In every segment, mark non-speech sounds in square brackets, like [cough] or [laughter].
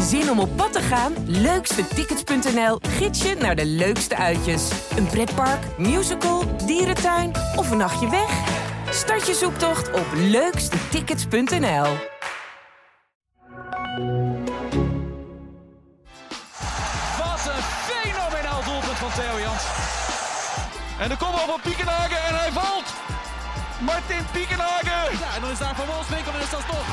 Zin om op pad te gaan? Leukstetickets.nl gids je naar de leukste uitjes. Een pretpark, musical, dierentuin of een nachtje weg? Start je zoektocht op leukstetickets.nl. Wat een fenomenaal doelpunt van Theo Jans. En de kopbal van Piekenhagen en hij valt. Martin Piekenhagen. Ja, en dan is daar Van Wolfswinkel en is dat toch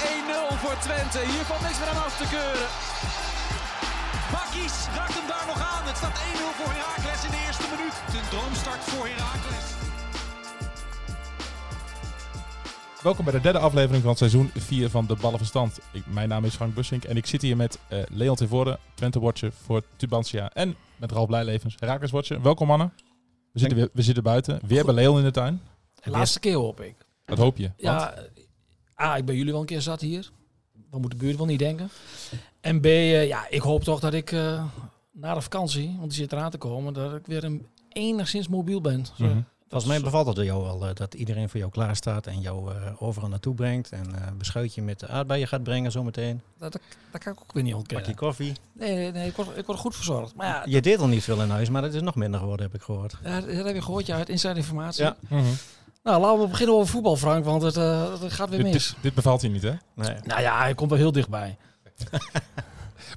1-0 voor Twente. Hier valt niks meer aan af te keuren. Bakkies raakt hem daar nog aan. Het staat 1-0 voor Heracles in de eerste minuut. Een droomstart voor Heracles. Welkom bij de derde aflevering van seizoen 4 van De Ballenverstand. Ik, mijn naam is Frank Bussink en ik zit hier met eh Leon Tevoorde, Twente Watcher voor Tubantia en met Ralf Blijlevens, Herakles Watcher. Welkom mannen. We zitten, weer, we zitten buiten, weer bij Leon in de tuin. De laatste keer hoop ik. Dat hoop je. Want Ja, A, ik ben jullie wel een keer zat hier. Wat moet de buurt wel niet denken. En B, eh, ja, ik hoop toch dat ik eh, na de vakantie, want die zit eraan te komen, dat ik weer een, enigszins mobiel ben. Zo. Mhm. Volgens mij bevalt het jou wel eh, dat iedereen voor jou klaar staat en jou eh, overal naartoe brengt. En eh, een beschuitje met de aardbeien gaat brengen zometeen. Dat, dat, dat kan ik ook weer niet ontkennen. koffie. Nee, nee, nee ik, word, ik word goed verzorgd. Maar ja, Je deed al niet veel in huis, maar dat is nog minder geworden, heb ik gehoord. dat, dat heb je gehoord, ja, uit inside informatie. Ja. Mhm. Nou, laten we beginnen over voetbal, Frank, want het, eh, het gaat weer dit, mis. dit, dit bevalt je niet, hè? Nee. Nou ja, hij komt wel heel dichtbij. [laughs]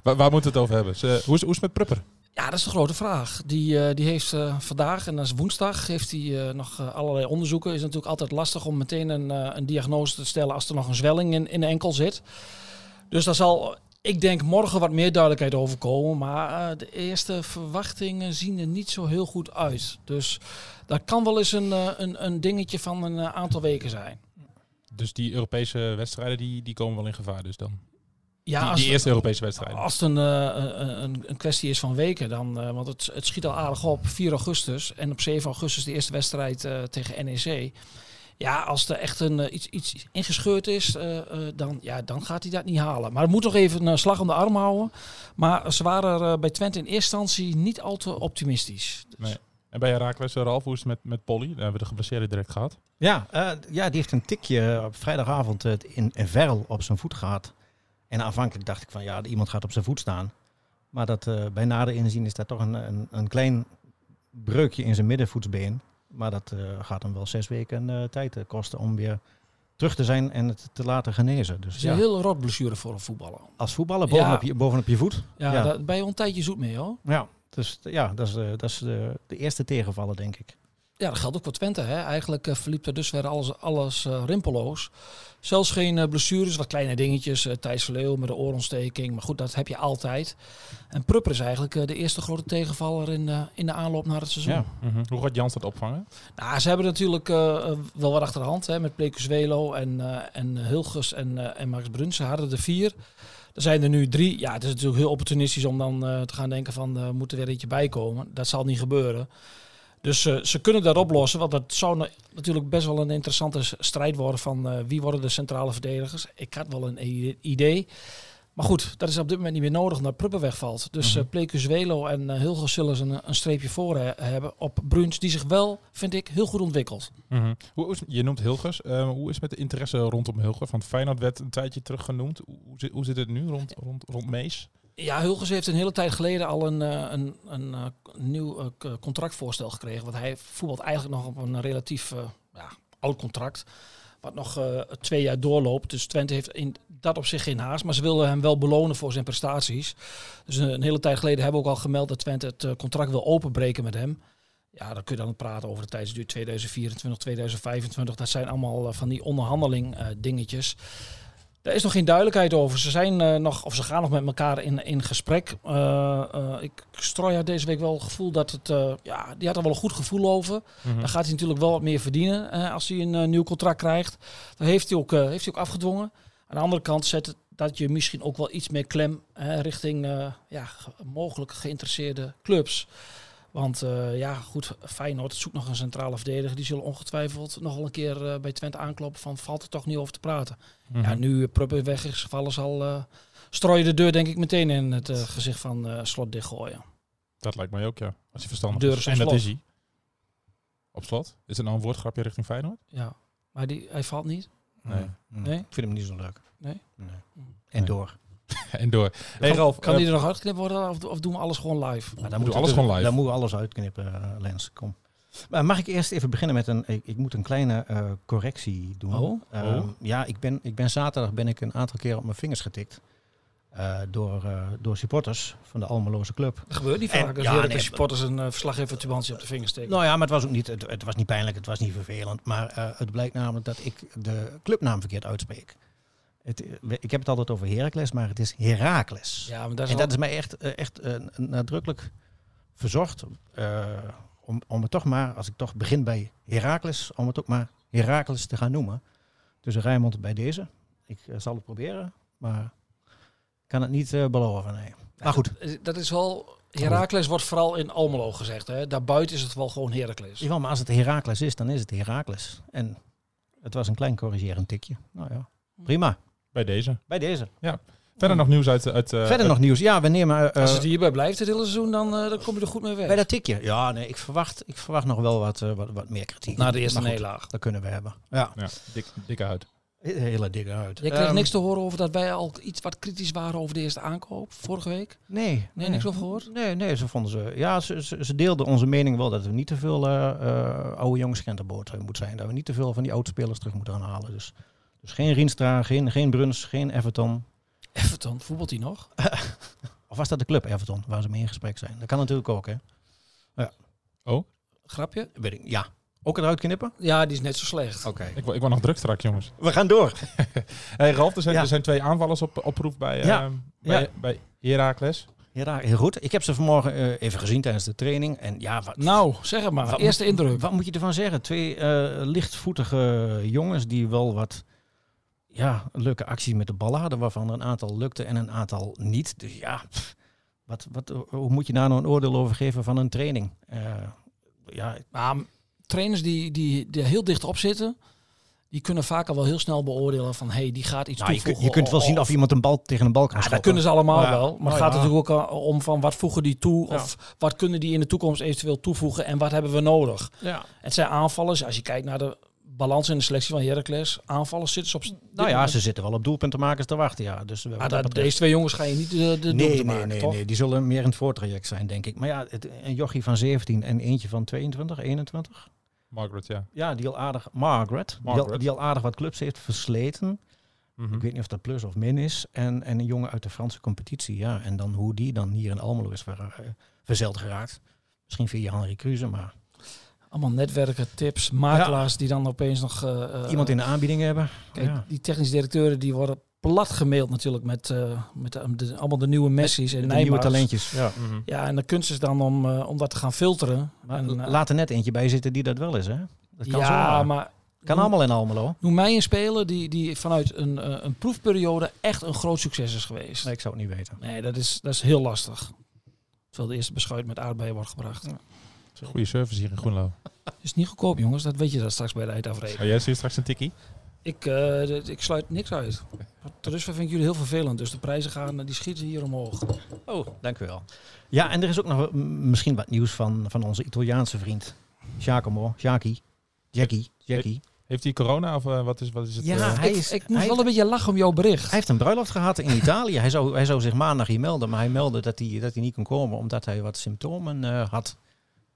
Waar, waar moeten we het over hebben? Ze- hoe, is, hoe is het met Prupper? Ja, dat is de grote vraag. Die, eh, die heeft eh, vandaag, en dat is woensdag, heeft hij eh, nog allerlei onderzoeken. is natuurlijk altijd lastig om meteen een, eh, een diagnose te stellen als er nog een zwelling in, in de enkel zit. Dus daar zal, ik denk, morgen wat meer duidelijkheid over komen. Maar de eerste verwachtingen zien er niet zo heel goed uit. Dus dat kan wel eens een, eh, een, een dingetje van een eh, aantal weken zijn. Dus die Europese wedstrijden, die, die komen wel in gevaar dus dan? Ja, die, als die het- eerste Europese wedstrijden. Als het een, eh, een, een kwestie is van weken, dan, want het, het schiet al aardig op, 4 augustus en op 7 augustus de eerste wedstrijd tegen NEC. Ja, als er echt een, iets, iets ingescheurd is, dan, ja, dan gaat hij dat niet halen. Maar het moet nog even een slag om de arm houden. Maar ze waren bij Twente in eerste instantie niet al te optimistisch. Dus- Nee. En bij Herakles, Ralf, hoe is het met, met Polly? Daar hebben we de geblesseerde direct gehad. Ja, eh, ja, die heeft een tikje op vrijdagavond eh, in, in Verl op zijn voet gehad. En aanvankelijk dacht ik van ja, iemand gaat op zijn voet staan. Maar dat, eh, bij nader inzien is dat toch een, een, een klein breukje in zijn middenvoetsbeen. Maar dat eh, gaat hem wel zes weken eh, tijd eh, kosten om weer terug te zijn en het te laten genezen. Dus Het is een ja, heel rot blessure voor een voetballer. als voetballer bovenop, Ja. je, bovenop je voet. Ja, Ja. Daar ben je al een tijdje zoet mee hoor. Ja, dus ja, dat is, eh, dat is de, de eerste tegenvallen, denk ik. Ja, dat geldt ook voor Twente. Hè. Eigenlijk eh, verliep er dusver alles, alles eh, rimpeloos. Zelfs geen eh, blessures, wat kleine dingetjes. eh Thijs Verleeuw met de oorontsteking. Maar goed, dat heb je altijd. En Prupper is eigenlijk eh, de eerste grote tegenvaller in, eh, in de aanloop naar het seizoen. Ja. Mhm. Hoe gaat Jans dat opvangen? Nou, ze hebben natuurlijk eh, eh, wel wat achter de hand. Hè, met Plecuswelo en, eh en Hilgers en, eh, en Max Bruns. Ze hadden er vier. Er zijn er nu drie. Ja, het is natuurlijk heel opportunistisch om dan eh, te gaan denken van... eh moet er weer eentje bij komen. Dat zal niet gebeuren. Dus eh, ze kunnen dat oplossen. Want dat zou na- natuurlijk best wel een interessante strijd worden van wie worden de centrale verdedigers. Ik had wel een idee. Maar goed, dat is op dit moment niet meer nodig omdat Prupper wegvalt. Dus mm Plecuswelo en uh, Hilgers zullen ze een, een streepje voor he- hebben op Bruns. Die zich wel, vind ik, heel goed ontwikkelt. Mhm. Hoe is, je noemt Hilgers. Eh, hoe is het met de interesse rondom Hilgers? Want Feyenoord werd een tijdje terug genoemd. Hoe, zit- hoe zit het nu rond, rond, rond Mees? Ja, Hulgers heeft een hele tijd geleden al een, eh, een, een, eh, nieuw eh, contractvoorstel gekregen. Want hij voetbalt eigenlijk nog op een relatief eh, ja, oud contract. Wat nog eh, twee jaar doorloopt. Dus Twente heeft in dat op zich geen haast. Maar ze willen hem wel belonen voor zijn prestaties. Dus een, een hele tijd geleden hebben we ook al gemeld dat Twente het eh, contract wil openbreken met hem. Ja, dan kun je dan praten over de tijdsduur 2024, 2025. Dat zijn allemaal eh, van die onderhandeling eh, dingetjes. Er is nog geen duidelijkheid over. Ze zijn eh, nog, of ze gaan nog met elkaar in, in gesprek. Eh eh, ik Strooi had deze week wel het gevoel dat het, ja, die had er wel een goed gevoel over. Mhm. Dan gaat hij natuurlijk wel wat meer verdienen als hij een nieuw contract krijgt. Dat heeft hij ook, heeft hij ook afgedwongen. Aan de andere kant zet het dat je misschien ook wel iets meer klem richting ja, ge- mogelijk geïnteresseerde clubs. Want eh, ja, goed, Feyenoord zoekt nog een centrale verdediger. Die zullen ongetwijfeld nog wel een keer eh, bij Twente aankloppen van valt er toch niet over te praten. Mhm. Ja, nu uh, Prupper weg is gevallen zal eh strooi je de deur denk ik meteen in het eh, gezicht van eh, slot dichtgooien. Dat lijkt mij ook, ja. Als hij verstandig Deur is. En op dat slot. is hij. Op slot. Is het nou een woordgrapje richting Feyenoord? Ja, maar die, hij valt niet. Nee. Mm. Nee? Ik vind hem niet zo leuk. Nee? En Nee. door. [laughs] en door. Hey Ralf, Kan eh, die er nog uitgeknipt worden of, of doen we alles gewoon live? Maar Doe moet alles gewoon live. Dan moeten we alles uitknippen, eh, Lens. Kom. Maar mag ik eerst even beginnen met een... Ik, ik moet een kleine eh, correctie doen. Oh? Ehm, Oh. Ja, ik ben, ik ben zaterdag ben ik een aantal keer op mijn vingers getikt. eh, door, eh, door supporters van de Almeloze club. Dat gebeurt niet vaak. Als ja, nee, supporters een uh, verslaggever Tubantie op de vingers steken. Nou ja, maar het was ook niet, het, het was niet pijnlijk, het was niet vervelend. Maar eh, het blijkt namelijk dat ik de clubnaam verkeerd uitspreek. Het, ik heb het altijd over Heracles, maar het is Herakles. ja, maar dat is En al- dat is mij echt, eh, echt eh, nadrukkelijk verzocht. eh, om, om het toch maar, als ik toch begin bij Herakles, om het ook maar Herakles te gaan noemen. Dus Rijmond bij deze. Ik zal het proberen, maar ik kan het niet beloven. Nee. Maar goed, Dat is- Dat is wel... Herakles wordt vooral in Almelo gezegd. Hè? Daarbuiten is het wel gewoon Heracles. jawel, maar als het Herakles is, dan is het Herakles. En het was een klein corrigerend tikje. Nou ja, prima. Bij deze. Bij deze. Verder nog nieuws uit... uit eh, Verder nog nieuws. Ja, we nemen... eh, Als het hierbij blijft het hele seizoen, dan, eh, dan kom je er goed mee weg. bij dat tikje. Ja, nee, ik verwacht, ik verwacht nog wel wat, eh, wat, wat meer kritiek. Na de eerste nederlaag. Dat kunnen we hebben. Ja. Ja, dik, dikke huid. Hele dikke uit. Je kreeg Ehm, niks te horen over dat wij al iets wat kritisch waren over de eerste aankoop vorige week. Nee. Nee, niks over gehoord? Nee, nee, ze vonden ze... Ja, ze, ze, ze deelden onze mening wel dat er niet te veel eh, eh, oude jongens moet zijn. Dat we niet te veel van die oude spelers terug moeten aanhalen. Dus, dus geen Rienstra, geen, geen Bruns, geen Everton. Everton, voetbalt hij nog? [laughs] Of was dat de club Everton, waar ze mee in gesprek zijn? Dat kan natuurlijk ook, hè? Grapje? Weet ik, ja. Ook eruit knippen? Ja, die is net zo slecht. Oké. Ik, ik word nog druk straks, jongens. We gaan door. [laughs] Hey Ralf, er zijn, Ja. er zijn twee aanvallers op, op proef bij, eh Ja. bij, Ja. bij Heracles. Ja, heel goed. Ik heb ze vanmorgen eh, even gezien tijdens de training. En ja, wat, Nou, zeg het maar. Wat Eerste indruk. Wat moet je ervan zeggen? Twee eh, lichtvoetige jongens die wel wat ja, leuke acties met de bal hadden, waarvan er een aantal lukte en een aantal niet. Dus ja, wat, wat, hoe moet je daar nou een oordeel over geven van een training? Eh, ja, Maar trainers die, die, die er heel dicht op zitten, die kunnen vaak al wel heel snel beoordelen van, hey, die gaat iets nou, je, toevoegen. kunt, je kunt wel zien of iemand een bal tegen een bal kan Ja, dat schoppen. kunnen ze allemaal Ja. wel. Maar Nou het gaat ja. natuurlijk ook al om van wat voegen die toe of wat kunnen die in de toekomst eventueel toevoegen en wat hebben we nodig. Ja. Het zijn aanvallers, als je kijkt naar de balans in de selectie van Heracles, aanvallers zitten ze op... Nou ja, moment- ze zitten wel op doelpuntenmakers te wachten, ja. Dus dat betreft- deze twee jongens ga je niet de, de Nee, doelpunten nee, maken, nee, toch? nee, die zullen meer in het voortraject zijn, denk ik. Maar ja, het, een jochie van 17 en eentje van 22, 21. Margaret, ja. Ja, die al aardig, Margaret, Die, al, Margaret. die al aardig wat clubs heeft versleten. Mhm. Ik weet niet of dat plus of min is. En, en een jongen uit de Franse competitie, ja. En dan hoe die dan hier in Almelo is ver, eh, verzeld geraakt. Misschien via Henri Kruse, maar Allemaal netwerken, tips, makelaars die dan opeens nog... eh, eh, iemand in de aanbieding hebben. Kijk, ja. die technische directeuren die worden plat gemaild natuurlijk met, eh, met de, de- allemaal de nieuwe Messi's en De nieuwe talentjes. Ja. Mhm. Ja, en de kunst is dan om, om dat te gaan filteren. Maar En, laat er net eentje bij zitten die dat wel is, hè? Dat kan ja, zomaar. maar Kan noem- allemaal in Almelo. Noem mij een speler die, die vanuit een, een proefperiode echt een groot succes is geweest. Nee, ik zou het niet weten. Nee, dat is, dat is heel lastig. Terwijl de eerste beschuit met aardbeien wordt gebracht. Goede service hier in Groenlo. Is niet goedkoop, jongens. Dat weet je dat straks bij de eindafrekening. Oh, jij ziet straks een tikkie? Ik, eh, ik sluit niks uit. Tot dusver vind ik jullie heel vervelend. Dus de prijzen gaan, eh, die schieten hier omhoog. Oh, dank u wel. Ja, en er is ook nog misschien wat nieuws van, van onze Italiaanse vriend. Giacomo, Jackie, Jackie, Jackie. Heeft hij corona of eh, wat, is, wat is het? Ja, hij ik, is- ik moest hij wel een beetje lachen om jouw bericht. Hij heeft een bruiloft gehad in Italië. hij, zou, hij zou zich maandag hier melden, maar hij meldde dat hij, dat hij niet kon komen omdat hij wat symptomen eh, had.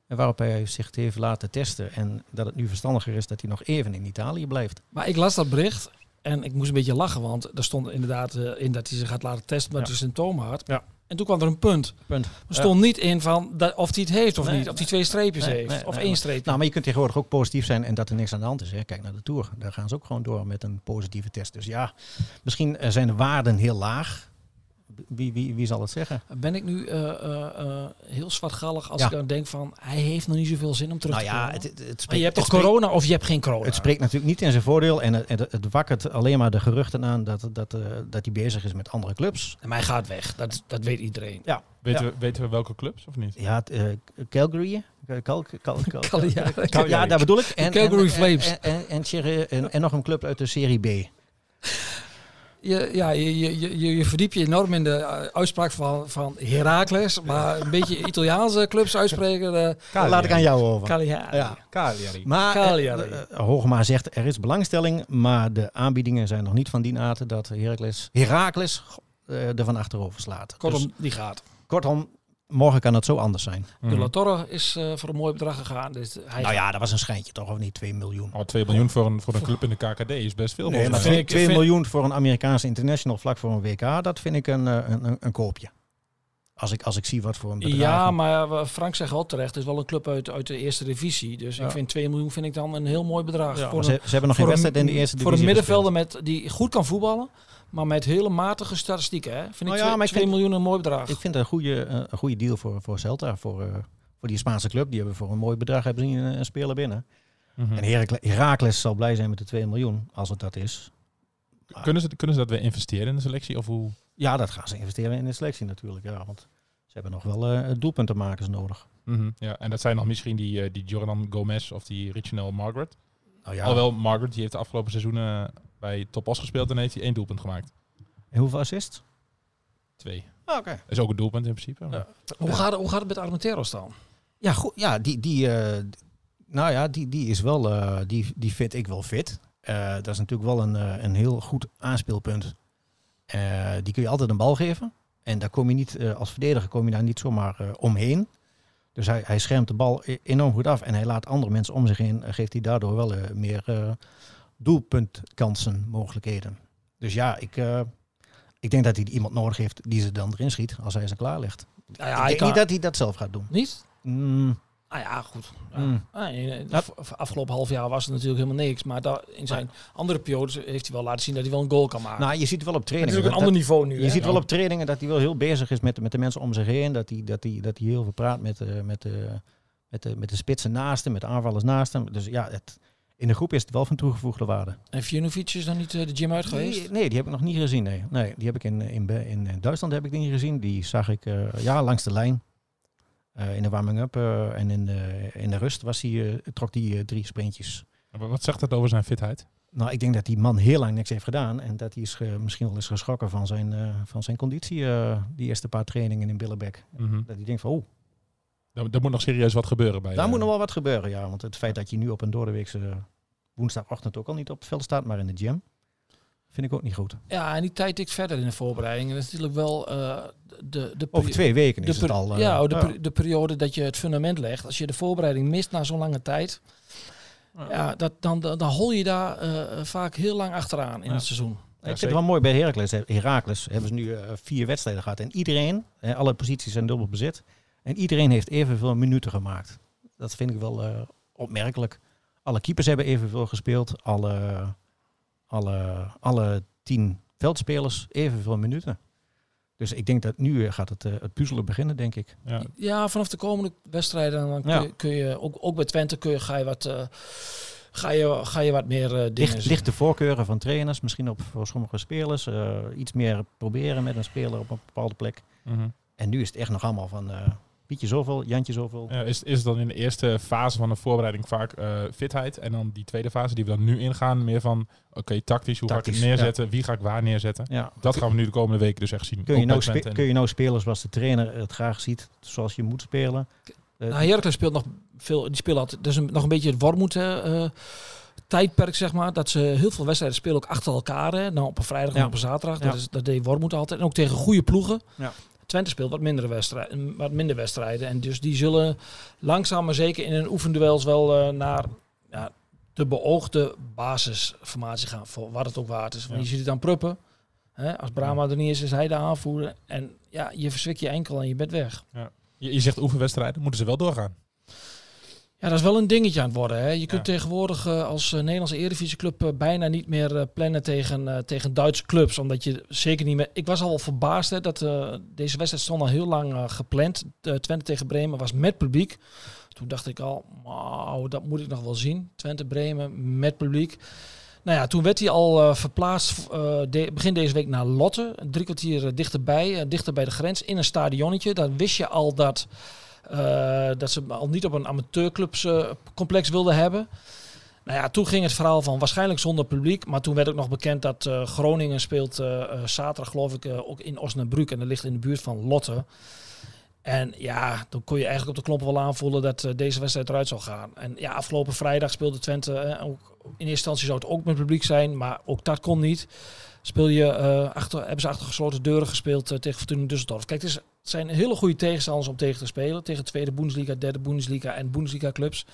En waarop hij zich heeft laten testen. En dat het nu verstandiger is dat hij nog even in Italië blijft. Maar ik las dat bericht en ik moest een beetje lachen. Want er stond inderdaad eh, in dat hij zich gaat laten testen met Ja. hij symptomen had. Ja. En toen kwam er een punt. Punt. Er stond niet in van dat, of hij het heeft of Nee, niet. Of hij twee streepjes nee, heeft. nee, of één streepje. Nou, maar je kunt tegenwoordig ook positief zijn en dat er niks aan de hand is. Hè. Kijk naar de Tour. Daar gaan ze ook gewoon door met een positieve test. Dus ja, misschien eh, zijn de waarden heel laag. Wie, wie, wie zal het zeggen? Ben ik nu eh, eh, eh, heel zwartgallig als Ja. ik dan denk van hij heeft nog niet zoveel zin om terug Nou te ja, komen. het, het, maar je hebt toch spreekt- corona of je hebt geen corona? Het spreekt natuurlijk niet in zijn voordeel en het, het, het wakkert alleen maar de geruchten aan dat, dat, eh, dat hij bezig is met andere clubs. En mij gaat weg. Dat, dat weet iedereen. Ja, Weten, ja. we, weten we welke clubs of niet? Ja, het, eh, Calgary. Cal, Cal, [laughs] Cal, ja, daar bedoel ik. En, Calgary en, Flames. En, en, en, Thierry- en, en nog een club uit de Serie B. Je, ja, je, je, je, je verdiep je enorm in de eh, uitspraak van, van Heracles. Maar een beetje Italiaanse clubs uitspreken. eh, Dat laat ik aan jou over. Cagliari. Ja. Cagliari. Maar Cagliari. eh, eh, Hogema zegt er is belangstelling, maar de aanbiedingen zijn nog niet van die aard dat Heracles, Heracles, eh, er van achterover slaat. Kortom, Dus, die gaat. kortom, morgen kan het zo anders zijn. Mhm. De La Torre is eh, voor een mooi bedrag gegaan. Dus hij Nou ja, dat was een schijntje toch, of niet? 2 miljoen. Oh, 2 miljoen voor een, voor een club in de KKD is best veel. Nee, maar volgens mij. 2 ik- vind- miljoen voor een Amerikaanse international vlak voor een WK, dat vind ik een, eh, een, een, een koopje. Als ik, als ik zie wat voor een bedrag. Ja, maar eh, Frank zegt wel terecht, het is wel een club uit, uit de eerste divisie. Dus Ja. ik vind 2 miljoen vind ik dan een heel mooi bedrag. Ja, voor maar een, ze, ze hebben nog geen een- wedstrijd in de eerste Voor een divisie middenvelder met, die goed kan voetballen, maar met hele matige statistieken. Hè? Vind Nou ik ja, 2 maar ik 2 vind- miljoen een mooi bedrag. Ik vind het een goede, eh, een goede deal voor, voor Celta, voor, eh, voor die Spaanse club. Die hebben voor een mooi bedrag hebben ze een, een speler binnen. Mhm. En Herakles, Herakles zal blij zijn met de 2 miljoen, als het dat is. Kunnen, ze, kunnen ze dat weer investeren in de selectie? Of hoe? Ja, dat gaan ze investeren in de selectie natuurlijk. Ja, want ze hebben nog wel eh doelpuntenmakers nodig. Mhm. Ja, en dat zijn dan misschien die, eh, die Jordan Gomez of die Richard Margaret. Nou ja, Alhoewel Margaret die heeft de afgelopen seizoenen bij Topos gespeeld en heeft hij één doelpunt gemaakt. en hoeveel assists? Twee. Ah, Oké. Dat is ook een doelpunt in principe. Ja. Hoe, gaat het, hoe gaat het met Armenteros dan? Ja, goed. Ja, die, die, eh, nou ja, die, die is wel, eh, die, die vind ik wel fit. Eh, dat is natuurlijk wel een, eh, een heel goed aanspeelpunt. Eh, die kun je altijd een bal geven. En daar kom je niet, eh, als verdediger kom je daar niet zomaar eh, omheen. Dus hij, hij schermt de bal e- enorm goed af en hij laat andere mensen om zich heen. geeft hij daardoor wel meer doelpuntkansen, mogelijkheden. Dus ja, ik, ik denk dat hij iemand nodig heeft die ze dan erin schiet als hij ze klaar ligt. Nou ja, ik denk kan- niet dat hij dat zelf gaat doen. Niet? Mm, Ah ja, goed. Ja. Mm. Ah, Ja. afgelopen half jaar was het natuurlijk helemaal niks. Maar daar, in zijn andere periodes heeft hij wel laten zien dat hij wel een goal kan maken. Nou, je ziet wel op het is trainingen. ook een dat- ander niveau nu. Je hè? ziet wel op trainingen dat hij wel heel bezig is met, met de mensen om zich heen. Dat hij, dat hij, dat hij heel veel praat met, eh, met, eh, met, de, met de spitsen naast hem, met de aanvallers naast hem. Dus ja, het, in de groep is het wel van toegevoegde waarde. En Vjanovic is dan niet eh, de gym uit geweest? Nee, nee, die heb ik nog niet gezien. Nee, nee die heb ik in, in, in, Duitsland heb ik die niet gezien. Die zag ik ja, langs de lijn. Eh, in de warming-up eh, en in de, in de rust was hij, eh, trok hij drie sprintjes. Maar Wat zegt dat over zijn fitheid? Nou, ik denk dat die man heel lang niks heeft gedaan. En dat hij is, misschien wel is geschrokken van zijn, van zijn conditie. die eerste paar trainingen in Billebeck. Mhm. Dat hij denkt van, oh, er moet nog serieus wat gebeuren bij. daar moet nog wel wat gebeuren. Ja, want het feit dat je nu op een doordeweekse woensdagochtend ook al niet op het veld staat, maar in de gym, vind ik ook niet goed. Ja, en die tijd tikt verder in de voorbereiding. En dat is natuurlijk wel eh, de, de, Over twee weken de is het al. eh, ja, de, ja. peri- de periode dat je het fundament legt. Als je de voorbereiding mist na zo'n lange tijd, ja, dat, dan, dan, dan hol je daar eh, vaak heel lang achteraan in Ja. het seizoen. ik vind het wel mooi bij Heracles. Heracles hebben ze nu eh, vier wedstrijden gehad. En iedereen, alle posities zijn dubbel bezet. En iedereen heeft evenveel minuten gemaakt. Dat vind ik wel eh, opmerkelijk. Alle keepers hebben evenveel gespeeld. Alle, alle, alle tien veldspelers evenveel minuten. Dus ik denk dat nu gaat het, eh, het puzzelen beginnen, denk ik. Ja. Ja, vanaf de komende wedstrijden dan kun, Ja. je, kun je ook, ook bij Twente kun je, ga je wat, eh, ga je, ga je wat meer eh, dingen Licht, lichte voorkeuren van trainers, misschien op voor sommige spelers. eh, iets meer proberen met een speler op een bepaalde plek. Mhm. En nu is het echt nog allemaal van eh, Pietje zoveel, Jantje zoveel. Ja, is, is het dan in de eerste fase van de voorbereiding vaak eh, fitheid? En dan die tweede fase die we dan nu ingaan, meer van oké, tactisch, hoe ga ik het neerzetten? Wie ga ik waar neerzetten? Ja. Dat gaan we nu de komende weken dus echt zien. Kun je, nou spe- kun je nou spelen zoals de trainer het graag ziet, zoals je moet spelen? Eh, Nou, Heracles speelt nog veel. Die spelen altijd. Een, nog een beetje het Wormoed eh, tijdperk, zeg maar. Dat ze heel veel wedstrijden spelen ook achter elkaar. Hè. Nou, op een vrijdag en Ja. op een zaterdag. Ja. Dat, is, dat deed Wormoed altijd. En ook tegen goede ploegen. Ja. Twente speelt wat, mindere wedstrijden, wat minder wedstrijden. En dus die zullen langzaam maar zeker in hun oefenduels wel eh, naar ja, de beoogde basisformatie gaan. Voor wat het ook waard is. Want Ja. je ziet het aan Pruppen. Hè, als Brahma er niet is, is hij de aanvoerder. En ja, je verzwik je enkel en je bent weg. Je, je zegt oefenwedstrijden, moeten ze wel doorgaan. Ja, dat is wel een dingetje aan het worden. Hè. Je kunt Ja. tegenwoordig eh, als eh, Nederlandse Eredivisieclub eh, bijna niet meer plannen tegen, tegen Duitse clubs. Omdat je zeker niet meer... Ik was al wel verbaasd hè, dat deze wedstrijd stond al heel lang gepland. Twente tegen Bremen was met publiek. Toen dacht ik al, wauw, dat moet ik nog wel zien. Twente, Bremen met publiek. Nou ja, toen werd hij al verplaatst de- begin deze week naar Lotte. Drie kwartier dichterbij, dichter bij de grens, in een stadionnetje. Dan wist je al dat, dat ze al niet op een amateurclubscomplex wilden hebben. Nou ja, toen ging het verhaal van waarschijnlijk zonder publiek. Maar toen werd ook nog bekend dat eh, Groningen speelt eh, eh, zaterdag geloof ik eh, ook in Osnabrück. En dat ligt in de buurt van Lotte. En ja, dan kon je eigenlijk op de knop wel aanvoelen dat eh, deze wedstrijd eruit zou gaan. En ja, afgelopen vrijdag speelde Twente, eh, ook, in eerste instantie zou het ook met publiek zijn, maar ook dat kon niet. Speel je, eh, achter, hebben ze achter gesloten deuren gespeeld eh, tegen Fortuna Düsseldorf. Kijk, het, is, het zijn hele goede tegenstanders om tegen te spelen. Tegen tweede Bundesliga, derde Bundesliga en Bundesliga clubs.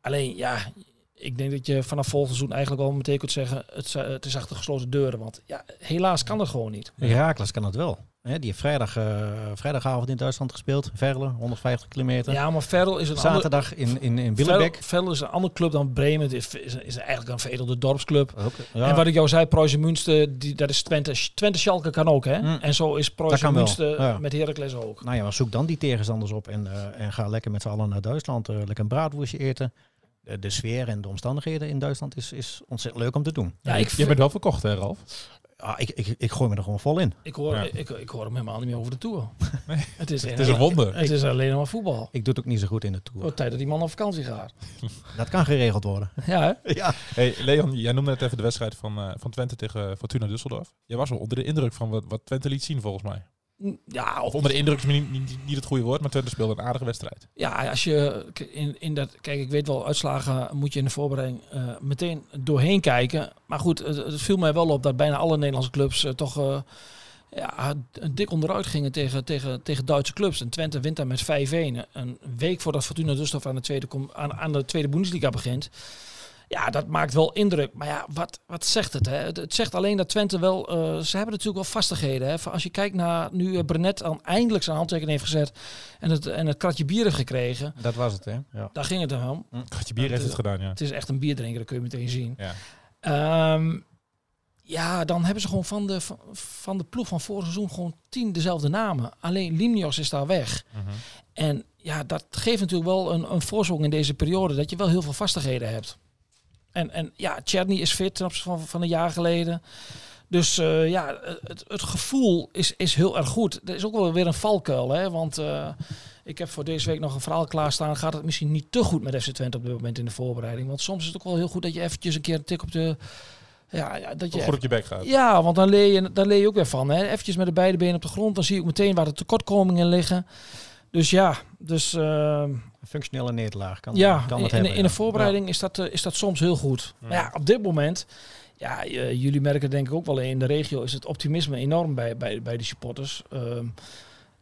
Alleen, ja, ik denk dat je vanaf volgend seizoen eigenlijk al meteen kunt zeggen, het, is- het is achter gesloten deuren. Want ja, helaas kan dat gewoon niet. Herakles kan het wel. Hè, die heeft vrijdag, eh, vrijdagavond in Duitsland gespeeld. Verle, 150 kilometer. Ja, maar Verl is een ander... Zaterdag in, in, in Billebek. Verl is een andere club dan Bremen. Het is, is, is eigenlijk een veredelde dorpsclub. Ja, En wat ik jou zei, Proje Münster, die, dat is Twente. Twente Schalke kan ook, hè? Mm. En zo is Proje Münster ja. met Heracles ook. Nou ja, maar zoek dan die tegenstanders op en, eh, en ga lekker met z'n allen naar Duitsland. eh, lekker een braadwoestje eten. De, de sfeer en de omstandigheden in Duitsland is, is ontzettend leuk om te doen. Ja, ik, Je bent wel verkocht, hè, Ralf? Ah, ik, ik, ik gooi me er gewoon vol in. ik, hoor, Ja. ik, ik hoor hem helemaal niet meer over de Tour. [laughs] Het is, Het is een wonder. Het is alleen maar voetbal. Ik doe het ook niet zo goed in de Tour. wordt tijd dat die man op vakantie gaat. [laughs] Dat kan geregeld worden. Ja, hè? [laughs] ja. Hey, Leon, jij noemde net even de wedstrijd van, eh, van Twente tegen Fortuna Düsseldorf. Jij was wel onder de indruk van wat, wat Twente liet zien, volgens mij. Ja, Of onder de indruk is niet, niet, niet het goede woord, maar Twente speelde een aardige wedstrijd. ja, als je in, in dat... Kijk, ik weet wel, uitslagen moet je in de voorbereiding eh, meteen doorheen kijken. Maar goed, het, het viel mij wel op dat bijna alle Nederlandse clubs eh, toch... eh, ja, dik onderuit gingen tegen, tegen, tegen Duitse clubs. En Twente wint daar met 5-1. Een week voordat Fortuna Düsseldorf aan de tweede, aan, aan de tweede Bundesliga begint. Ja, dat maakt wel indruk. Maar ja, wat, wat zegt het, hè? het? Het zegt alleen dat Twente wel... eh, ze hebben natuurlijk wel vastigheden. Hè? Van Als je kijkt naar nu eh, Brenet dan eindelijk zijn handtekening heeft gezet... en het, en het kratje bier heeft gekregen... Dat was het, hè? Ja. daar ging het dan om. Gatje bier Ja, heeft het gedaan, ja. Het is echt een bierdrinker, dat kun je meteen zien. ja. Ehm, ja, dan hebben ze gewoon van de, van, de ploeg van vorig seizoen gewoon tien dezelfde namen. Alleen Limnios is daar weg. Mhm. En ja, dat geeft natuurlijk wel een, een voorsprong in deze periode. Dat je wel heel veel vastigheden hebt. En, en ja, Tjerny is fit ten opzichte van, van een jaar geleden. Dus eh, ja, het, het gevoel is, is heel erg goed. Er is ook wel weer een valkuil. Hè? Want eh, ik heb voor deze week nog een verhaal klaarstaan. Gaat het misschien niet te goed met FC Twente op dit moment in de voorbereiding? Want soms is het ook wel heel goed dat je eventjes een keer een tik op de... Ja, ja dat je Goed op je bek gaat. ja, want dan leer je, daar leer je ook weer van. Hè? Eventjes met de beide benen op de grond. Dan zie je ook meteen waar de tekortkomingen liggen. Dus ja, dus eh, Een functionele nederlaag kan, ja, kan in, het in, hebben. in ja. de voorbereiding is, dat, eh, is dat soms heel goed. Ja. Maar ja, op dit moment, ja, eh, jullie merken denk ik ook wel in de regio, is het optimisme enorm bij, bij, bij de supporters. Ehm,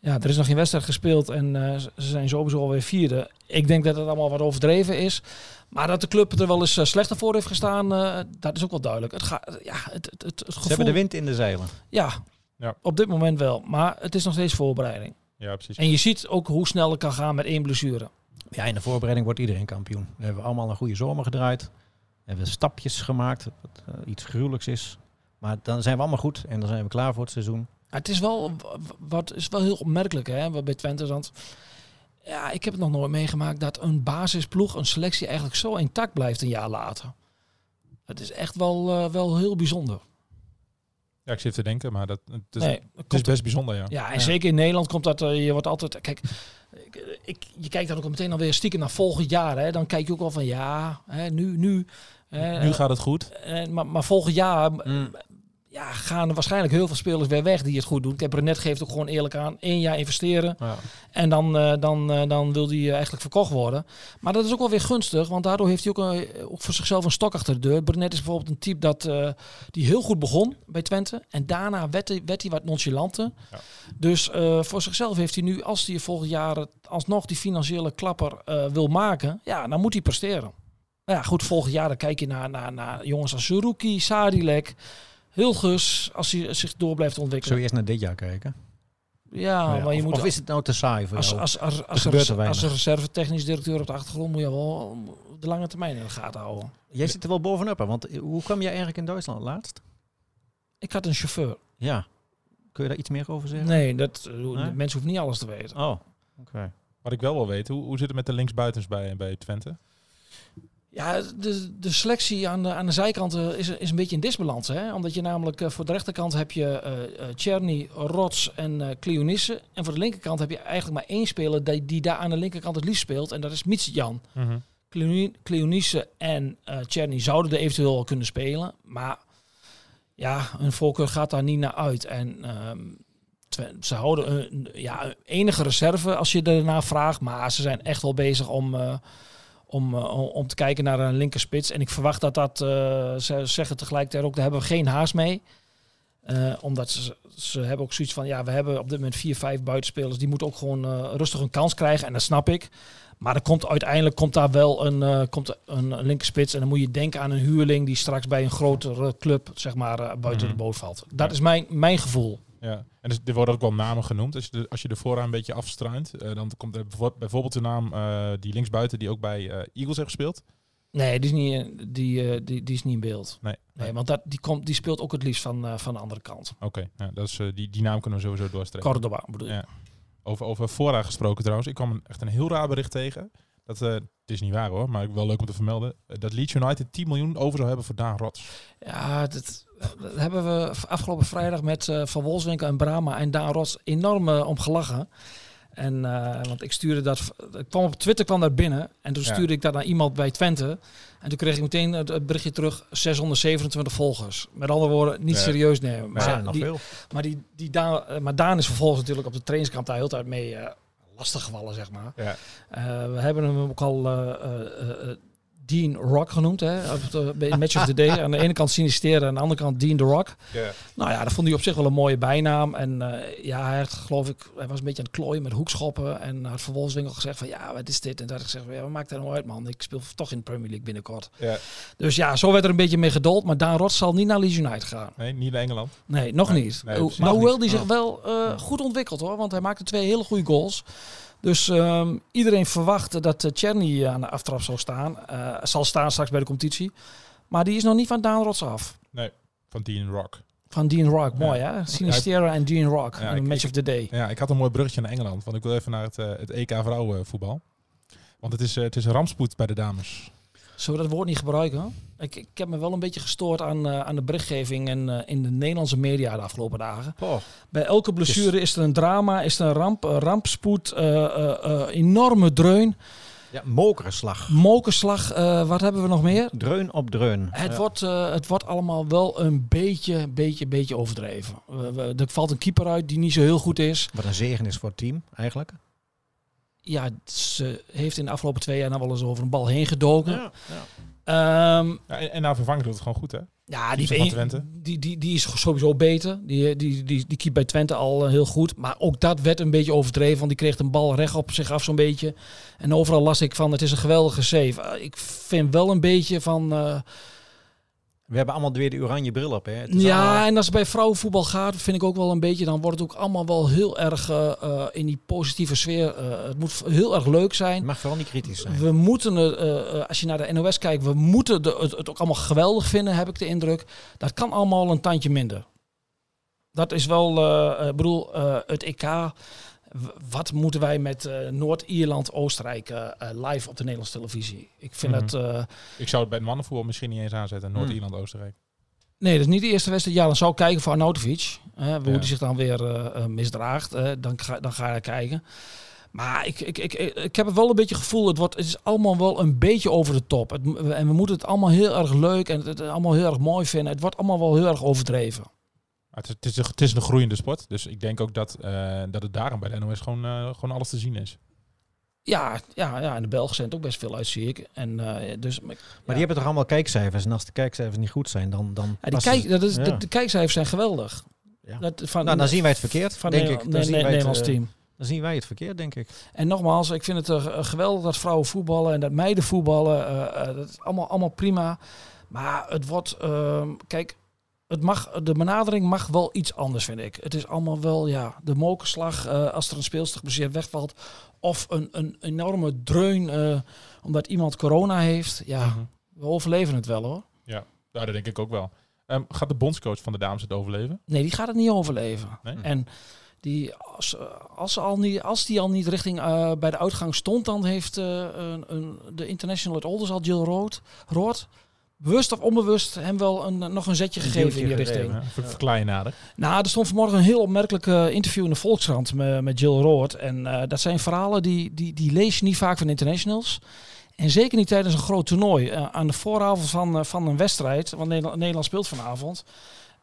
ja, er is nog geen wedstrijd gespeeld en eh, ze zijn sowieso alweer vierde. Ik denk dat het allemaal wat overdreven is. Maar dat de club er wel eens slechter voor heeft gestaan, eh, dat is ook wel duidelijk. Het, gaat, ja, het, het, het, het Ze gevoel... hebben de wind in de zeilen. Ja, Ja. op dit moment wel. Maar het is nog steeds voorbereiding. Ja, precies. En je ziet ook hoe snel het kan gaan met één blessure. Ja, in de voorbereiding wordt iedereen kampioen. We hebben allemaal een goede zomer gedraaid. We hebben stapjes gemaakt, wat eh, iets gruwelijks is. Maar dan zijn we allemaal goed en dan zijn we klaar voor het seizoen. Maar het is wel, wat is wel heel opmerkelijk hè, wat bij Twente. Want ja, ik heb het nog nooit meegemaakt dat een basisploeg, een selectie eigenlijk zo intact blijft een jaar later. Het is echt wel, eh, wel heel bijzonder. Ja, ik zit te denken, maar dat, het is, Nee, het is komt best bijzonder, ja. Ja, en Ja. zeker in Nederland komt dat, eh, je wordt altijd, kijk, ik, ik, je kijkt dan ook meteen alweer stiekem naar volgend jaar. Hè, dan kijk je ook wel van, ja, hè, nu, nu. hè, Nu gaat het goed. eh, maar, maar volgend jaar Mm. Ja, gaan er waarschijnlijk heel veel spelers weer weg die het goed doen. Brenet geeft ook gewoon eerlijk aan, één jaar investeren. Ja. En dan, eh, dan, eh, dan wil hij eigenlijk verkocht worden. Maar dat is ook wel weer gunstig, want daardoor heeft hij ook, eh, ook voor zichzelf een stok achter de deur. Brenet is bijvoorbeeld een type dat, eh, die heel goed begon bij Twente. En daarna werd hij, werd hij wat nonchalanter. Ja. Dus eh, voor zichzelf heeft hij nu, als hij volgend jaar alsnog die financiële klapper eh, wil maken, ja, dan moet hij presteren. Nou ja, goed, volgend jaar dan kijk je naar, naar, naar jongens als Suruki, Sadilek, Hilgus, als hij zich door blijft ontwikkelen. we eerst naar dit jaar kijken? Ja, ja, maar je of, moet of is het nou te saai voor als, jou? als, als, als, als, er als reserve technisch directeur op de achtergrond moet je wel de lange termijn in de gaten houden. Jij zit er wel bovenop, hè? want eh, hoe kwam jij eigenlijk in Duitsland laatst? Ik had een chauffeur. Ja. Kun je daar iets meer over zeggen? Nee, dat, eh, Nee? mensen hoeven niet alles te weten. Oh, oké. Wat ik wel wil weten, hoe, hoe zit het met de linksbuitens bij, bij Twente? Ja, de, de selectie aan de, aan de zijkanten is, is een beetje in disbalans. Hè? Omdat je namelijk eh, voor de rechterkant heb je eh eh, Czerny, Rots en eh Cleonisse. En voor de linkerkant heb je eigenlijk maar één speler die, die daar aan de linkerkant het liefst speelt. En dat is Mitsjan. Cleoni- Cleonice en eh Czerny zouden er eventueel wel kunnen spelen. Maar ja, hun voorkeur gaat daar niet naar uit. En ehm, ze houden een, ja, enige reserve als je ernaar vraagt. Maar ze zijn echt wel bezig om, eh, om, eh, om- om te kijken naar een linkerspits. En ik verwacht dat dat, eh, ze zeggen tegelijkertijd ook, daar hebben we geen haast mee. Eh, omdat ze, ze hebben ook zoiets van, ja, we hebben op dit moment vier, vijf buitenspelers. Die moeten ook gewoon rustig een kans krijgen. En dat snap ik. Maar er komt uiteindelijk komt daar wel een, komt een, linkerspits. En dan moet je denken aan een huurling die straks bij een grotere club zeg maar, buiten Mhm. de boot valt. Dat Ja. is mijn, mijn gevoel. Ja, en dus, er worden ook wel namen genoemd. Als je de, als je de vooraan een beetje afstruint, eh, dan komt er bijvo- bijvoorbeeld de naam eh, die linksbuiten die ook bij eh, Eagles heeft gespeeld. Nee, die is niet, die, die, die is niet in beeld. Nee. Nee, want dat, die, komt, die speelt ook het liefst van, van de andere kant. Oké, ja, dat is, die, die naam kunnen we sowieso doorstrepen. Cordoba bedoel je. Ja. Over, over vooraan gesproken trouwens. Ik kwam een, echt een heel raar bericht tegen. Dat, het is niet waar hoor, maar wel leuk om te vermelden. eh, dat Leeds United 10 miljoen over zou hebben voor Daan Rots. Ja, dat, dat hebben we afgelopen vrijdag met eh, Van Wolfswinkel en Brama en Daan Rots enorm eh, om gelachen. En, eh, want ik stuurde dat, ik kwam op Twitter kwam dat binnen en toen Ja. stuurde ik dat naar iemand bij Twente. En toen kreeg ik meteen het, berichtje terug, 627 volgers. Met andere woorden, niet Ja. serieus nemen. Maar Maar, ja, nog die, veel. maar, die, die Daan, maar Daan is vervolgens natuurlijk op de trainingskamp daar heel de tijd mee eh lastig gevallen, zeg maar. Ja. Eh, we hebben hem ook al eh, eh, Dean Rock genoemd, hè, op de, bij Match of the Day. Aan de ene kant Sinisteren, aan de andere kant Dean the Rock. Nou ja, dat vond hij op zich wel een mooie bijnaam. En eh, ja, hij had, geloof ik, hij was een beetje aan het klooien met hoekschoppen. En had vervolgens gezegd van, ja, wat is dit? En daar had ik gezegd, ja, wat maakt dat nou uit, man? Ik speel toch in de Premier League binnenkort. Ja. Dus ja, zo werd er een beetje mee gedold. Maar Daan Rots zal niet naar Leeds United gaan. Nee, niet naar Engeland. Nee, nog Nee, niet. nee, maar hoewel die zich wel eh, goed ontwikkelt hoor. Want hij maakte twee hele goede goals. Dus ehm, iedereen verwachtte dat uh, Czerny aan de aftrap zou staan. Eh, zal staan straks bij de competitie. Maar die is nog niet van Daan Rots af. Van Dean Rock. Van Dean Rock. Ja. Mooi hè? Sinistera en Dean Rock. Ja, een ik- match of the day. Ja, ik had een mooi bruggetje naar Engeland. Want ik wil even naar het, eh, het EK vrouwenvoetbal. Want het is, eh, het is rampspoed bij de dames. Zullen we dat woord niet gebruiken? Ik, ik heb me wel een beetje gestoord aan, eh, aan de berichtgeving en, eh, in de Nederlandse media de afgelopen dagen. Oh, Bij elke blessure is er een drama, is er een ramp, rampspoed, eh, eh, enorme dreun, ja, mokerslag. eh, wat hebben we nog meer? Dreun op dreun. Het, Ja. wordt, het wordt allemaal wel een beetje, beetje, beetje overdreven. Er valt een keeper uit die niet zo heel goed is. Wat een zegen is voor het team, eigenlijk. Ja, ze heeft in de afgelopen twee jaar nou wel eens over een bal heen gedoken. Ja. Ehm, Ja, en, en naar vervanging doet het gewoon goed hè? Ja, die, Twente. die, die, die is sowieso beter. Die, die, die, die keept bij Twente al eh, heel goed. Maar ook dat werd een beetje overdreven. Want die kreeg een bal recht op zich af zo'n beetje. En overal las ik van, het is een geweldige save. Eh, ik vind wel een beetje van... eh, We hebben allemaal weer de oranje bril op. Hè. Het is ja, allemaal- en als het bij vrouwenvoetbal gaat, vind ik ook wel een beetje... dan wordt het ook allemaal wel heel erg eh, eh, in die positieve sfeer. eh, het moet heel erg leuk zijn. het mag vooral niet kritisch zijn. We moeten, het, eh, als je naar de NOS kijkt, we moeten de, het, het ook allemaal geweldig vinden, heb ik de indruk. Dat kan allemaal een tandje minder. Dat is wel, ik bedoel, het EK. Wat moeten wij met eh, Noord-Ierland, Oostenrijk eh, eh, live op de Nederlandse televisie? Ik vind dat. eh, Ik zou het bij het mannenvoetbal misschien niet eens aanzetten. Noord-Ierland, Oostenrijk. nee, dat is niet de eerste wedstrijd. Ja, dan zou ik kijken voor Arnautovic. hè, hoe Ja. die zich dan weer misdraagt. dan, ga, dan ga ik kijken. Maar ik, ik, ik, ik, heb het wel een beetje het gevoel, het, wordt, het is allemaal wel een beetje over de top. Het, en we moeten het allemaal heel erg leuk en het, het allemaal heel erg mooi vinden. Het wordt allemaal wel heel erg overdreven. Maar het, is, het, is een, het is een groeiende sport. Dus ik denk ook dat, eh, dat het daarom bij de NOS gewoon, eh, gewoon alles te zien is. Ja, ja, ja, en de Belgen zijn er ook best veel uit, zie ik. En, eh, dus, maar, Maar die hebben toch allemaal kijkcijfers. En als de kijkcijfers niet goed zijn, dan... dan ja, die kijk, dat is, ja. de, de kijkcijfers zijn geweldig. Ja. Dat, van, Nou, dan zien wij het verkeerd, van denk ik. Dan nee, zien nee, wij het, Nederlands eh, team. Dan zien wij het verkeerd, denk ik. En nogmaals, ik vind het geweldig dat vrouwen voetballen en dat meiden voetballen. dat is allemaal, allemaal prima. Maar het wordt, ehm, kijk, het mag, de benadering mag wel iets anders, vind ik. Het is allemaal wel, ja, de mokerslag eh, als er een speelster geblesseerd wegvalt. Of een, een enorme dreun eh, omdat iemand corona heeft. Ja, Mhm. we overleven het wel hoor. Ja, dat denk ik ook wel. Ehm, gaat de bondscoach van de dames het overleven? Nee, die gaat het niet overleven. Nee? En die, als, eh, als, ze al niet, als die al niet richting eh, bij de uitgang stond, dan heeft eh, een, een, de international het Olders al Jill Rood, Rood, bewust of onbewust, hem wel een, nog een zetje gegeven in die richting. gegeven. Ja, ver- verklaar je nader. Nou, er stond vanmorgen een heel opmerkelijk interview in de Volkskrant met, met Jill Rood. En eh, dat zijn verhalen die, die, die lees je niet vaak van internationals. En zeker niet tijdens een groot toernooi. Eh, aan de vooravond van, eh, van een wedstrijd, want Nederland, Nederland speelt vanavond.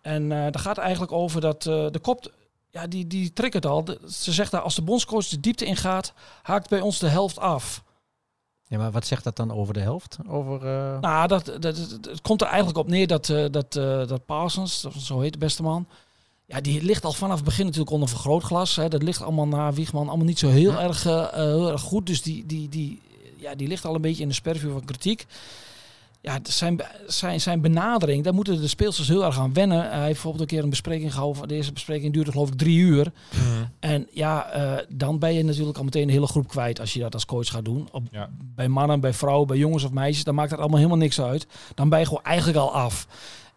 En daar gaat het eigenlijk over dat de kop ja, die, die triggert al. De- ze zegt daar, als de bondscoach de diepte ingaat, haakt bij ons de helft af. Ja, maar wat zegt dat dan over de helft? Over, eh, Nou, dat, dat, komt er eigenlijk op neer dat, eh, dat, eh, dat Parsons, zo heet de beste man, ja, die ligt al vanaf het begin natuurlijk onder vergrootglas. Hè. Dat ligt allemaal naar Wiegman allemaal niet zo heel, erg, heel erg goed. Dus die, die, die, ja, die ligt al een beetje in de spervuur van kritiek. Ja, het zijn, zijn, zijn benadering, daar moeten de speelsters heel erg aan wennen. Hij heeft bijvoorbeeld een keer een bespreking gehouden. Deze bespreking duurde geloof ik drie uur. En ja, eh, dan ben je natuurlijk al meteen een hele groep kwijt als je dat als coach gaat doen. Op, Ja. Bij mannen, bij vrouwen, bij jongens of meisjes, dan maakt dat allemaal helemaal niks uit. Dan ben je gewoon eigenlijk al af.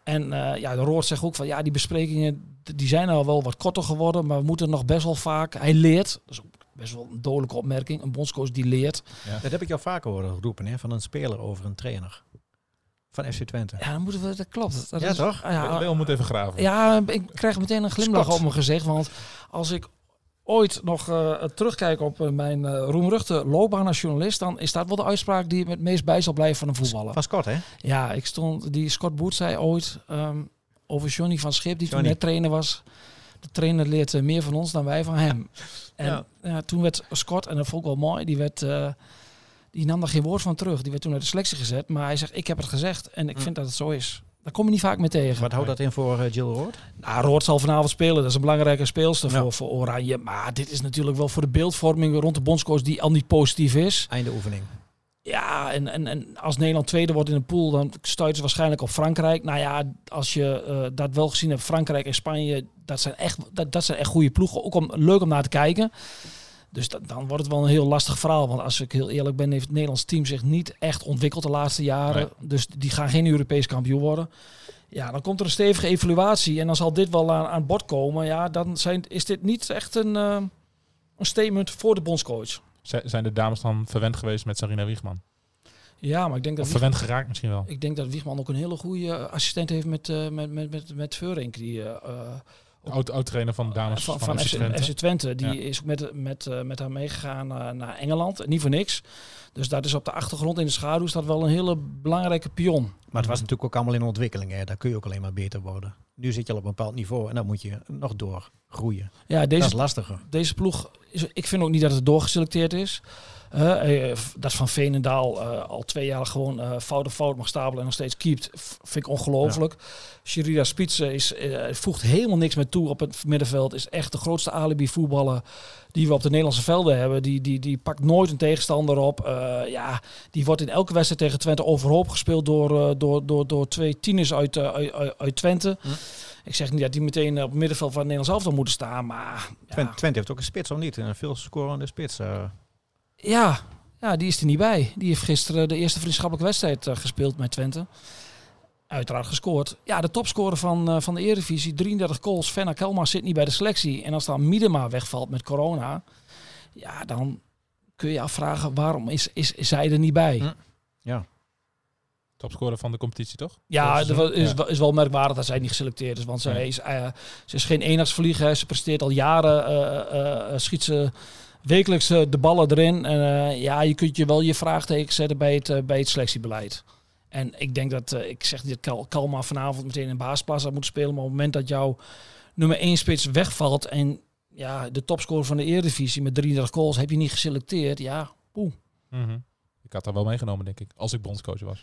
En eh, ja, de Roord zegt ook van ja, die besprekingen die zijn al wel wat korter geworden, maar we moeten nog best wel vaak. Hij leert, dat is ook best wel een dodelijke opmerking. Een bondscoach die leert. Dat heb ik jou vaker horen roepen, hè, van een speler over een trainer. Van FC Twente. Ja, dan moeten we, dat klopt. Dat Ja, is- toch? ah, ja, Leel moet even graven. Ja, ik krijg meteen een glimlach Scott. op mijn gezicht. Want als ik ooit nog eh, terugkijk op eh, mijn eh roemruchte loopbaan als journalist, dan is dat wel de uitspraak die me het meest bij zal blijven van een voetballer. Van Scott, hè? Ja, ik stond, die Scott Boet zei ooit ehm, over Johnny van Schip, die Johnny. toen net trainer was. De trainer leert meer van ons dan wij van hem. En Ja. ja. toen werd Scott, en dat vond ik wel mooi, die, werd, eh, die nam daar geen woord van terug. Die werd toen uit de selectie gezet. Maar hij zegt, ik heb het gezegd en ik vind dat het zo is. Daar kom je niet vaak mee tegen. Wat houdt dat in voor eh, Jill Roord? Nou, Roord zal vanavond spelen. Dat is een belangrijke speelster Ja. voor, voor Oranje. Maar dit is natuurlijk wel voor de beeldvorming rond de bondscoach die al niet positief is. Einde oefening. Ja, en, en, en als Nederland tweede wordt in de pool, dan stuiten ze waarschijnlijk op Frankrijk. Nou ja, als je eh, dat wel gezien hebt, Frankrijk en Spanje, dat zijn echt, dat, dat zijn echt goede ploegen. Ook om, leuk om naar te kijken. Dus dat, dan wordt het wel een heel lastig verhaal. Want als ik heel eerlijk ben, heeft het Nederlands team zich niet echt ontwikkeld de laatste jaren. Dus die gaan geen Europees kampioen worden. Ja, dan komt er een stevige evaluatie. En dan zal dit wel aan, aan bod komen. Ja, dan zijn, is dit niet echt een, eh, een statement voor de bondscoach. Zijn de dames dan verwend geweest met Sarina Wiegman? Ja, maar ik denk dat Of verwend geraakt misschien wel? Ik denk dat Wiegman ook een hele goede assistent heeft met, eh met, met, met, met Veurink. Die, eh, oud-trainer van de dames van, van, van FC Twente. FC Twente. Die Ja. is ook met, met, eh, met haar meegegaan eh, naar Engeland. Niet voor niks. Dus dat is op de achtergrond in de schaduw staat wel een hele belangrijke pion. Maar het was natuurlijk ook allemaal in ontwikkeling. Hè. Daar kun je ook alleen maar beter worden. Nu zit je al op een bepaald niveau en dan moet je nog doorgroeien. Ja, Dat deze, is lastiger. deze ploeg, is, ik vind ook niet dat het doorgeselecteerd is. Eh, eh, dat Van Veenendaal eh, al twee jaar gewoon fout op fout mag stapelen en nog steeds keept, vind ik ongelooflijk. Sherida Spitsen is, voegt helemaal niks meer toe op het middenveld. Is echt de grootste alibi voetballer die we op de Nederlandse velden hebben. Die, die, die pakt nooit een tegenstander op. Eh, ja, die wordt in elke wedstrijd tegen Twente overhoop gespeeld door, eh, door, door, door twee tieners uit, eh, uit, Twente. Hm. Ik zeg niet dat die meteen op het middenveld van het Nederlands elftal moeten staan, maar... ja. Twente, Twente heeft ook een spits, of niet? Een veel scorende spits. eh. Ja, ja, die is er niet bij. Die heeft gisteren de eerste vriendschappelijke wedstrijd eh, gespeeld met Twente. Uiteraard gescoord. Ja, de topscorer van, eh, van de Eredivisie, 33 goals. Fenna Kelma zit niet bij de selectie. En als dan Miedema wegvalt met corona, ja, dan kun je je afvragen waarom is, is, is zij er niet bij? Hm. Topscorer van de competitie, toch? Ja, Dat is- dat is, ja. wel- is wel merkwaardig dat zij niet geselecteerd is. Want zij is, eh, ze is geen eendagsvlieger. Ze presteert al jaren, eh, eh, eh, schiet ze wekelijks eh, de ballen erin. En eh, ja, je kunt je wel je vraagteken zetten bij het, eh, bij het selectiebeleid. En ik denk dat, eh, ik zeg niet dat Kal Kalma vanavond meteen in baasplaats had moeten spelen. Maar op het moment dat jouw nummer 1 spits wegvalt en ja, de topscorer van de Eredivisie met 33 goals heb je niet geselecteerd. Ja, poeh. Mhm. Ik had daar wel meegenomen, denk ik, als ik bondscoach was.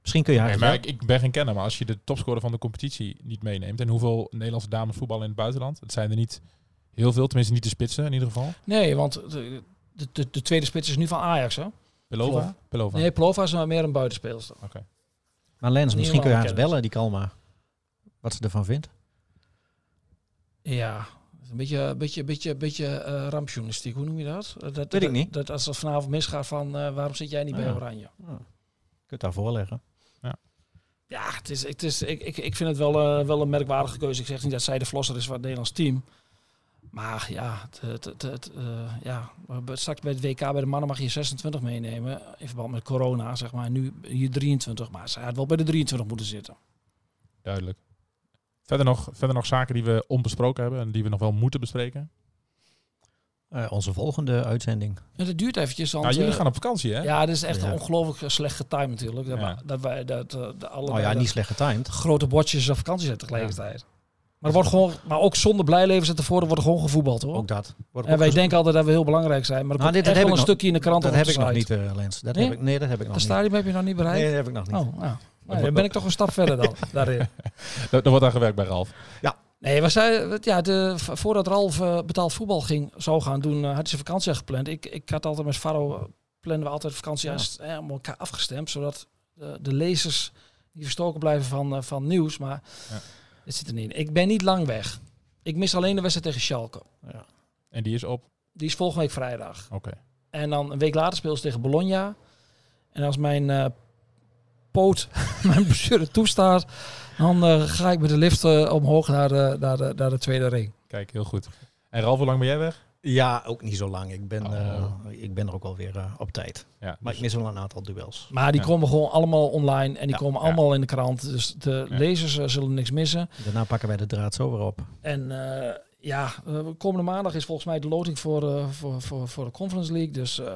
Misschien kun je haar Nee, maar ik, ik ben geen kenner, maar als je de topscorer van de competitie niet meeneemt... en hoeveel Nederlandse dames voetballen in het buitenland? Het zijn er niet heel veel, tenminste niet de spitsen in ieder geval. Nee, want de, de, de, de tweede spits is nu van Ajax, hè? Pelova? Plova. Pelova. Nee, Plova is maar meer een buitenspeelster. Maar Lens, misschien kun je haar eens bellen, die Kalma. Wat ze ervan vindt. Ja, een beetje, een beetje, beetje, beetje eh rampjournalistiek. Hoe noem je dat? Eh, dat ik dat, niet. Dat als het vanavond misgaat van eh, waarom zit jij niet bij Ja. Oranje? Je kunt daar voorleggen. Ja, het is, het is, ik, ik, ik vind het wel, wel een merkwaardige keuze. Ik zeg niet dat zij de flosser is van het Nederlands team. Maar ja, het, het, het, het, eh, ja, straks bij het WK bij de mannen mag je 26 meenemen. In verband met corona, zeg maar. Nu hier 23. Maar zij had wel bij de 23 moeten zitten. Duidelijk. Verder nog, verder nog zaken die we onbesproken hebben en die we nog wel moeten bespreken. Eh, onze volgende uitzending. En het duurt eventjes. Want, Nou, jullie eh, gaan op vakantie, hè? Ja, dat is echt Ja. ongelooflijk slecht getimed natuurlijk. Dat, Ja. dat wij dat, de, alle Oh ja, niet slecht getimed. grote bordjes op vakantie zijn tegelijkertijd. Maar, er wordt gewoon, maar ook zonder blijlevens en tevoren wordt er gewoon gevoetbald hoor. Ook dat. Wordt en wij denken altijd dat we heel belangrijk zijn. Maar er Nou, dit- dat heb wel een ik nog- stukje in de krant Dat heb ik nog niet, eh, Lens. Dat Nee? heb ik, nee, dat heb ik nog Dat niet. stadium heb je nog niet bereikt? Nee, dat heb ik nog niet. Oh, ja. Nou, dan ben ik toch een stap [laughs] verder dan daarin. Daar, daar wordt aan gewerkt bij Ralf. Nee, we zeiden, ja, de, voordat Ralf eh, betaald voetbal ging, zou gaan doen, eh, had hij zijn vakantie gepland. Ik, ik had altijd met Faro, plannen we altijd vakantie Ja. eh, om elkaar afgestemd, zodat de, de lezers niet verstoken blijven van, van nieuws. Maar Ja. Dit zit er niet in. Ik ben niet lang weg. Ik mis alleen de wedstrijd tegen Schalke. En die is op. Die is volgende week vrijdag. Oké. En dan een week later speel ze tegen Bologna. En als mijn eh, poot, [laughs] mijn blessure toestaat, dan eh, ga ik met de lift eh, omhoog naar de, naar, de, naar de tweede ring. Kijk, heel goed. En Ralf, hoe lang ben jij weg? Ja, ook niet zo lang. Ik ben, Oh. eh, ik ben er ook wel weer eh, op tijd. Ja, Maar dus- ik mis wel een aantal duels. Maar die Ja. komen gewoon allemaal online en die Ja. komen Ja. allemaal in de krant. Dus de Ja. lezers eh, zullen niks missen. Daarna pakken wij de draad zo weer op. En eh, ja, komende maandag is volgens mij de loting voor, eh, voor, voor, voor de Conference League. Dus eh,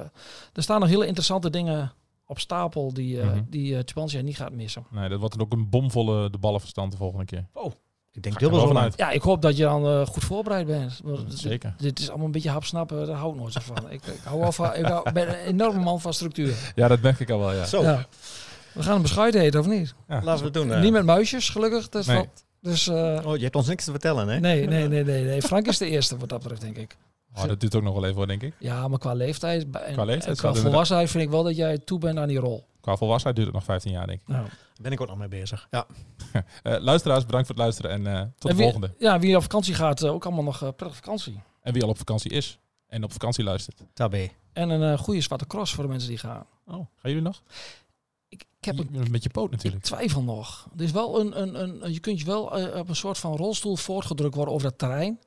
er staan nog hele interessante dingen op stapel die, eh Mhm. die eh niet gaat missen. Nee, dat wordt dan ook een bomvolle de ballenverstand de volgende keer. Ik denk er dubbel zo vanuit. lang. Ja, ik hoop dat je dan eh, goed voorbereid bent. Want dit- Zeker. Dit is allemaal een beetje hapsnappen, daar hou ik nooit zo van. ik, ik, hou wel van, ik hou- ben een enorme man van structuur. Ja, dat merk ik al wel, ja. Zo, Ja. We gaan een beschuit eten, of niet? Ja. laten we het doen. eh. Niet met muisjes, gelukkig. Dus, Nee. wat- dus eh, Oh, je hebt ons niks te vertellen, hè? nee, nee, nee, nee, nee. Frank is de eerste wat dat betreft, denk ik. Oh, dat duurt ook nog wel even, hoor, denk ik. Ja, maar qua leeftijd en Qua leeftijd en zou qua volwassenheid vind ik wel dat jij toe bent aan die rol. Qua volwassenheid duurt het nog 15 jaar, denk ik. Nou. Ben ik ook nog mee bezig. Ja. [laughs] Eh, luisteraars, bedankt voor het luisteren en eh, tot de En wie- volgende. Ja, wie op vakantie gaat, eh, ook allemaal nog prettige vakantie. En wie al op vakantie is en op vakantie luistert. Tabé. En een eh, goede zwarte cross voor de mensen die gaan. Oh, gaan jullie nog? Ik, ik heb een Met je poot Ik natuurlijk. twijfel nog. Er is wel een, een, een, je kunt je wel op een soort van rolstoel voortgedrukt worden over dat terrein.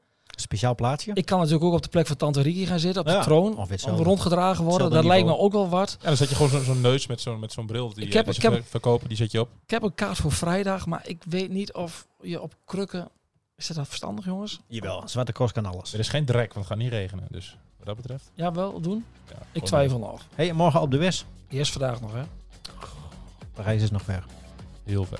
Speciaal plaatsje. Ik kan natuurlijk ook op de plek van Tante Riki gaan zitten, op de Ja, troon. of rondgedragen worden. Dat lijkt me ook wel wat. Ja, dan zet je gewoon zo'n neus met zo'n met zo'n bril die, Ik heb- ik heb- ver- verkopen, die zet je op. Ik heb een kaart voor vrijdag, maar ik weet niet of je op krukken... Is dat verstandig, jongens? Jawel, Zwarte Cross kan alles. Er is geen drek, want het gaat niet regenen. Dus wat dat betreft. Ja, wel doen? Ja, Ik twijfel nog. hey, morgen op de West. Eerst vandaag nog, hè? De reis is nog ver. Heel ver.